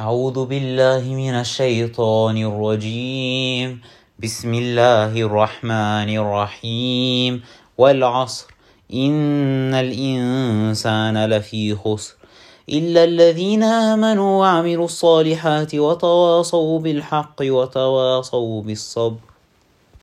أعوذ بالله من الشيطان الرجيم. بسم الله الرحمن الرحيم. والعصر. إن الإنسان لفي خسر. إلا الذين آمنوا وعملوا الصالحات وتواصوا بالحق وتواصوا بالصبر.